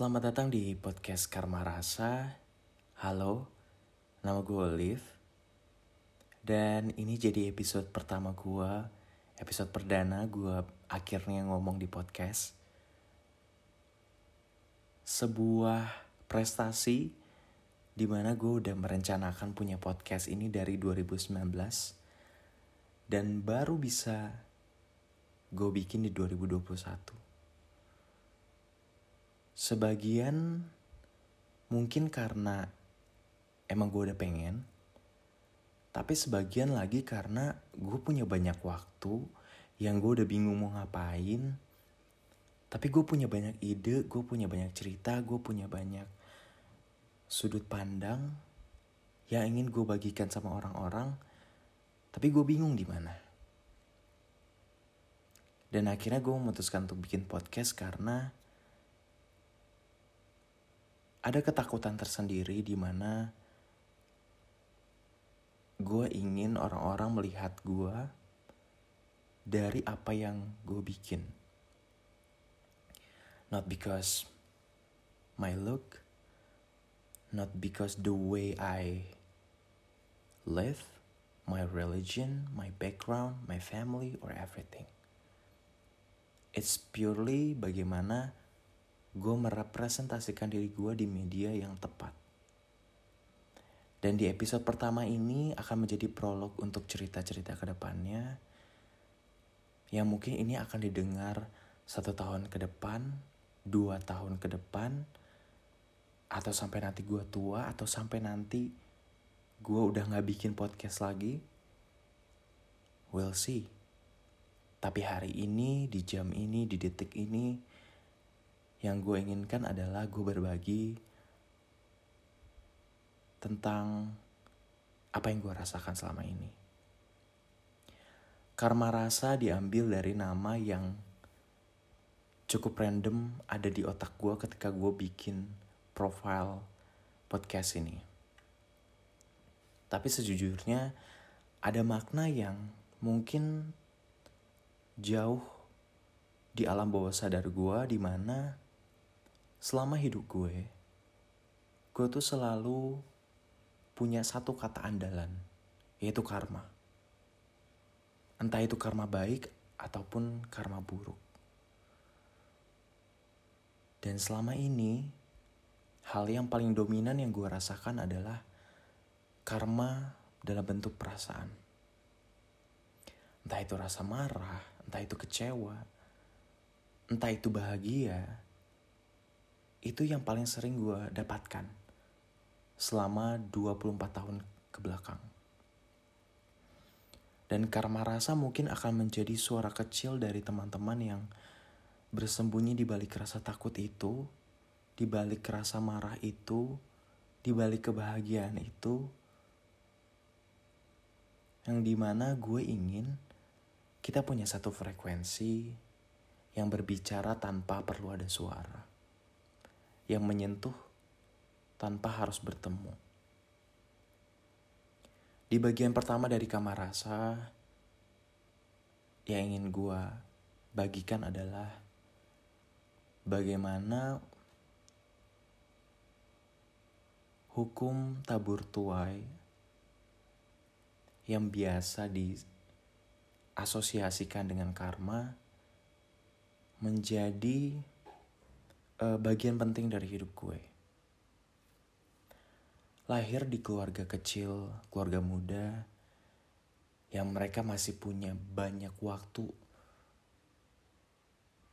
Selamat datang di podcast Karma Rasa. Halo, nama gue Olive. Dan ini jadi episode pertama gue, episode perdana gue akhirnya ngomong di podcast. Sebuah prestasi di mana gue udah merencanakan punya podcast ini dari 2019 dan baru bisa gue bikin di 2021. Sebagian mungkin karena emang gue udah pengen, tapi sebagian lagi karena gue punya banyak waktu yang gue udah bingung mau ngapain. Tapi gue punya banyak ide, gue punya banyak cerita, gue punya banyak sudut pandang yang ingin gue bagikan sama orang-orang, tapi gue bingung di mana. Dan akhirnya gue memutuskan untuk bikin podcast karena ada ketakutan tersendiri di mana gue ingin orang-orang melihat gue dari apa yang gue bikin. Not because my look, not because the way I live, my religion, my background, my family, or everything. It's purely bagaimana gue merepresentasikan diri gue di media yang tepat. Dan di episode pertama ini akan menjadi prolog untuk cerita-cerita ke depannya. Yang mungkin ini akan didengar satu tahun ke depan, dua tahun ke depan, atau sampai nanti gue tua, atau sampai nanti gue udah gak bikin podcast lagi. We'll see. Tapi hari ini, di jam ini, di detik ini, yang gue inginkan adalah gue berbagi tentang apa yang gue rasakan selama ini. Karma rasa diambil dari nama yang cukup random ada di otak gue ketika gue bikin profile podcast ini. Tapi sejujurnya ada makna yang mungkin jauh di alam bawah sadar gue di mana selama hidup gue, gue tuh selalu punya satu kata andalan, yaitu karma. Entah itu karma baik ataupun karma buruk. Dan selama ini, hal yang paling dominan yang gue rasakan adalah karma dalam bentuk perasaan. Entah itu rasa marah, entah itu kecewa, entah itu bahagia, itu yang paling sering gue dapatkan selama 24 tahun ke belakang. Dan karma rasa mungkin akan menjadi suara kecil dari teman-teman yang bersembunyi di balik rasa takut itu, di balik rasa marah itu, di balik kebahagiaan itu, yang di mana gue ingin kita punya satu frekuensi yang berbicara tanpa perlu ada suara, yang menyentuh tanpa harus bertemu. Di bagian pertama dari kamar rasa, yang ingin gue bagikan adalah bagaimana hukum tabur tuai yang biasa diasosiasikan dengan karma menjadi uh, bagian penting dari hidup gue. Lahir di keluarga kecil, keluarga muda, yang mereka masih punya banyak waktu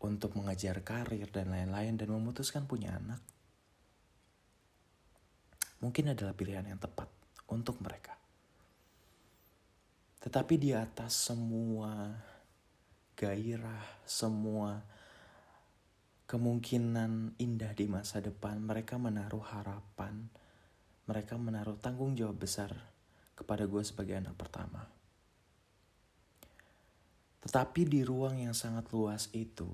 untuk mengajar karir dan lain-lain dan memutuskan punya anak. Mungkin adalah pilihan yang tepat untuk mereka. Tetapi di atas semua gairah, semua kemungkinan indah di masa depan, mereka menaruh harapan, mereka menaruh tanggung jawab besar kepada gue sebagai anak pertama. Tetapi di ruang yang sangat luas itu,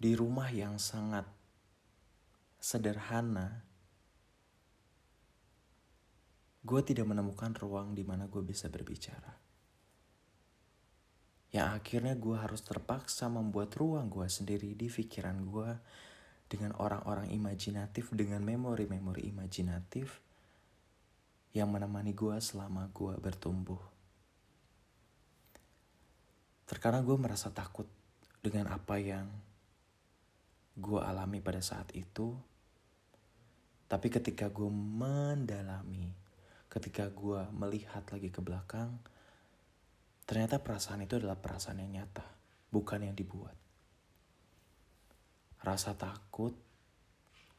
di rumah yang sangat sederhana, gue tidak menemukan ruang di mana gue bisa berbicara. Yang akhirnya gue harus terpaksa membuat ruang gue sendiri di pikiran gue dengan orang-orang imajinatif, dengan memori-memori imajinatif yang menemani gue selama gue bertumbuh. Terkadang gue merasa takut dengan apa yang gue alami pada saat itu. Tapi ketika gue mendalami, ketika gue melihat lagi ke belakang, ternyata perasaan itu adalah perasaan yang nyata, bukan yang dibuat. Rasa takut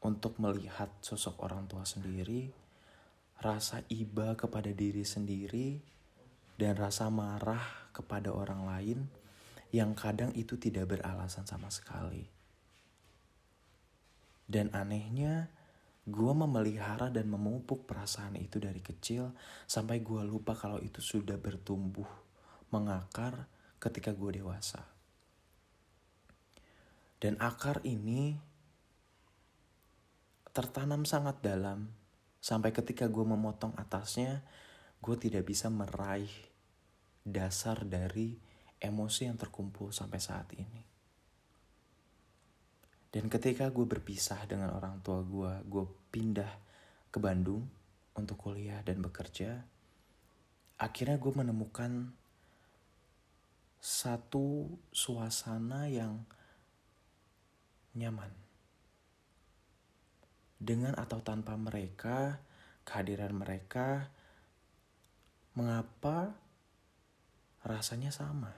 untuk melihat sosok orang tua sendiri, rasa iba kepada diri sendiri, dan rasa marah kepada orang lain yang kadang itu tidak beralasan sama sekali. Dan anehnya, gue memelihara dan memupuk perasaan itu dari kecil sampai gue lupa kalau itu sudah bertumbuh, mengakar ketika gue dewasa. Dan akar ini tertanam sangat dalam sampai ketika gue memotong atasnya, gue tidak bisa meraih dasar dari emosi yang terkumpul sampai saat ini. Dan ketika gue berpisah dengan orang tua gue, gue pindah ke Bandung untuk kuliah dan bekerja. Akhirnya gue menemukan satu suasana yang nyaman. Dengan atau tanpa mereka, kehadiran mereka, mengapa rasanya sama?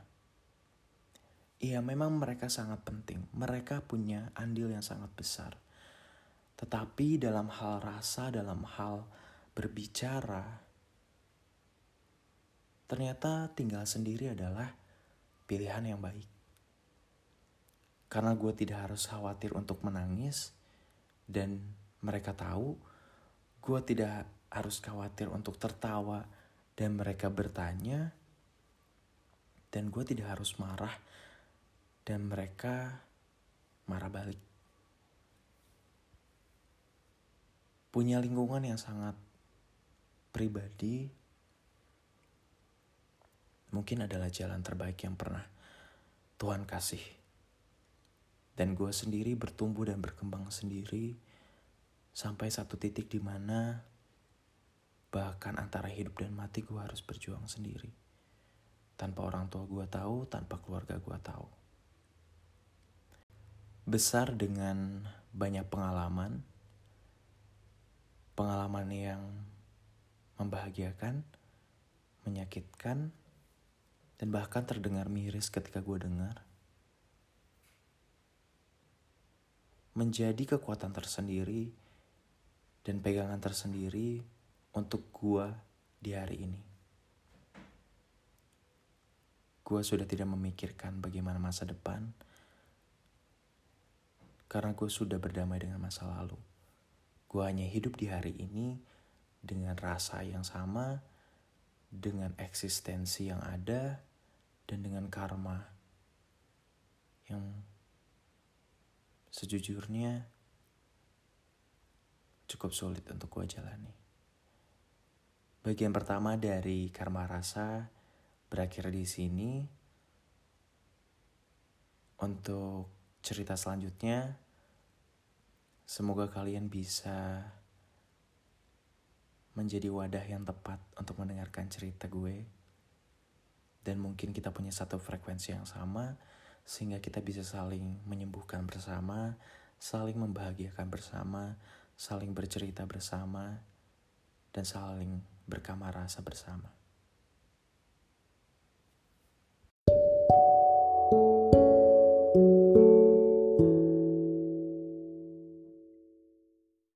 Iya, memang mereka sangat penting. Mereka punya andil yang sangat besar. Tetapi dalam hal rasa, dalam hal berbicara, ternyata tinggal sendiri adalah pilihan yang baik. Karena gue tidak harus khawatir untuk menangis, dan mereka tahu gue tidak harus khawatir untuk tertawa, dan mereka bertanya, dan gue tidak harus marah dan mereka marah balik. Punya lingkungan yang sangat pribadi, mungkin adalah jalan terbaik yang pernah Tuhan kasih. Dan gue sendiri bertumbuh dan berkembang sendiri sampai satu titik di mana bahkan antara hidup dan mati gue harus berjuang sendiri. Tanpa orang tua gue tahu, tanpa keluarga gue tahu besar dengan banyak pengalaman, pengalaman yang membahagiakan, menyakitkan, dan bahkan terdengar miris ketika gue dengar. Menjadi kekuatan tersendiri dan pegangan tersendiri untuk gue di hari ini. Gue sudah tidak memikirkan bagaimana masa depan, karena gue sudah berdamai dengan masa lalu. Gue hanya hidup di hari ini dengan rasa yang sama, dengan eksistensi yang ada, dan dengan karma yang sejujurnya cukup sulit untuk gue jalani. Bagian pertama dari karma rasa berakhir di sini. Untuk cerita selanjutnya. Semoga kalian bisa menjadi wadah yang tepat untuk mendengarkan cerita gue. Dan mungkin kita punya satu frekuensi yang sama, sehingga kita bisa saling menyembuhkan bersama, saling membahagiakan bersama, saling bercerita bersama, dan saling berkamar rasa bersama.